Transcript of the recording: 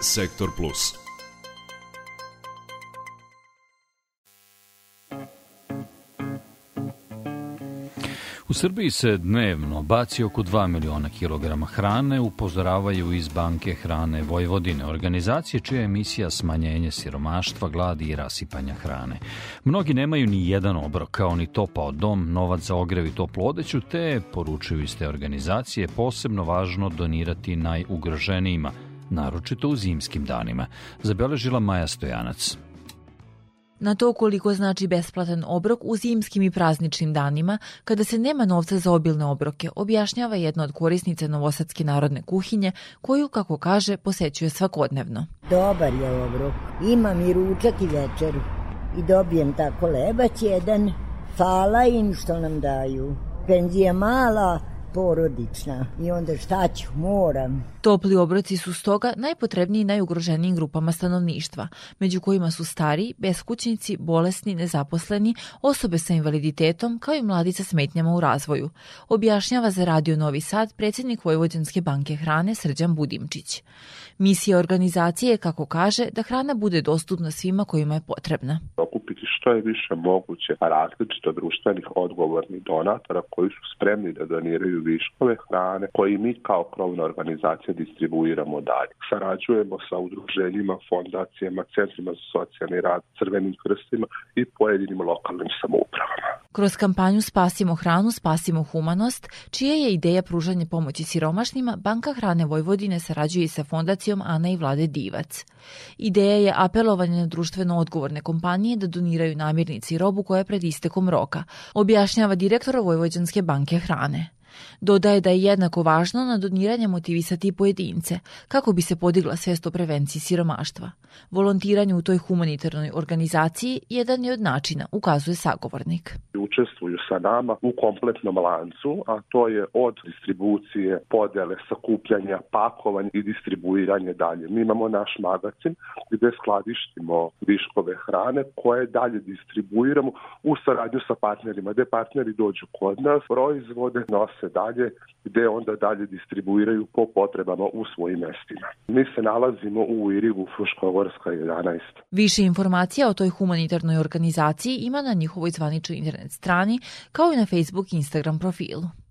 Sektor Plus. U Srbiji se dnevno baci oko 2 miliona kilograma hrane, upozoravaju iz Banke hrane Vojvodine, organizacije čija je misija smanjenje siromaštva, gladi i rasipanja hrane. Mnogi nemaju ni jedan obrok, kao ni topao dom, novac za ogrev i toplu odeću, te, poručuju iz te organizacije, posebno važno donirati najugroženijima, naročito u zimskim danima, zabeležila Maja Stojanac. Na to koliko znači besplatan obrok u zimskim i prazničnim danima, kada se nema novca za obilne obroke, objašnjava jedna od korisnica Novosadske narodne kuhinje, koju, kako kaže, posećuje svakodnevno. Dobar je obrok. Imam i ručak i večeru. I dobijem tako lebac jedan. Hvala im što nam daju. Penzija mala, porodična i onda šta ću, moram. Topli obroci su stoga najpotrebniji najugroženijim grupama stanovništva, među kojima su stari, beskućnici, bolesni, nezaposleni, osobe sa invaliditetom, kao i mladi sa smetnjama u razvoju, objašnjava za Radio Novi Sad predsjednik Vojvođanske banke hrane Srđan Budimčić. Misija organizacije je, kako kaže, da hrana bude dostupna svima kojima je potrebna. Okupiti što je više moguće različito društvenih odgovornih donatora koji su spremni da doniraju viškove hrane, koji mi kao krovna organizacija distribuiramo dalje. Sarađujemo sa udruženjima, fondacijama, centrima za socijalni rad, crvenim krstima i pojedinim lokalnim samoupravama. Kroz kampanju Spasimo hranu, spasimo humanost, čija je ideja pružanje pomoći siromašnima, Banka hrane Vojvodine sarađuje i sa fondacijom Ana i Vlade Divac. Ideja je apelovanje na društveno odgovorne kompanije da doniraju namirnici i robu koja je pred istekom roka, objašnjava direktor Vojvođanske banke hrane. Dodaje da je jednako važno na doniranje motivisati pojedince, kako bi se podigla svest o prevenciji siromaštva. Volontiranje u toj humanitarnoj organizaciji jedan je od načina, ukazuje sagovornik. Učestvuju sa nama u kompletnom lancu, a to je od distribucije, podele, sakupljanja, pakovanja i distribuiranje dalje. Mi imamo naš magazin gde skladištimo viškove hrane koje dalje distribuiramo u saradnju sa partnerima, gde partneri dođu kod nas, proizvode nose dalje, gde onda dalje distribuiraju po potrebama u svojim mestima. Mi se nalazimo u Irigu, Fruškogorska 11. Više informacija o toj humanitarnoj organizaciji ima na njihovoj zvaničnoj internet strani, kao i na Facebook i Instagram profilu.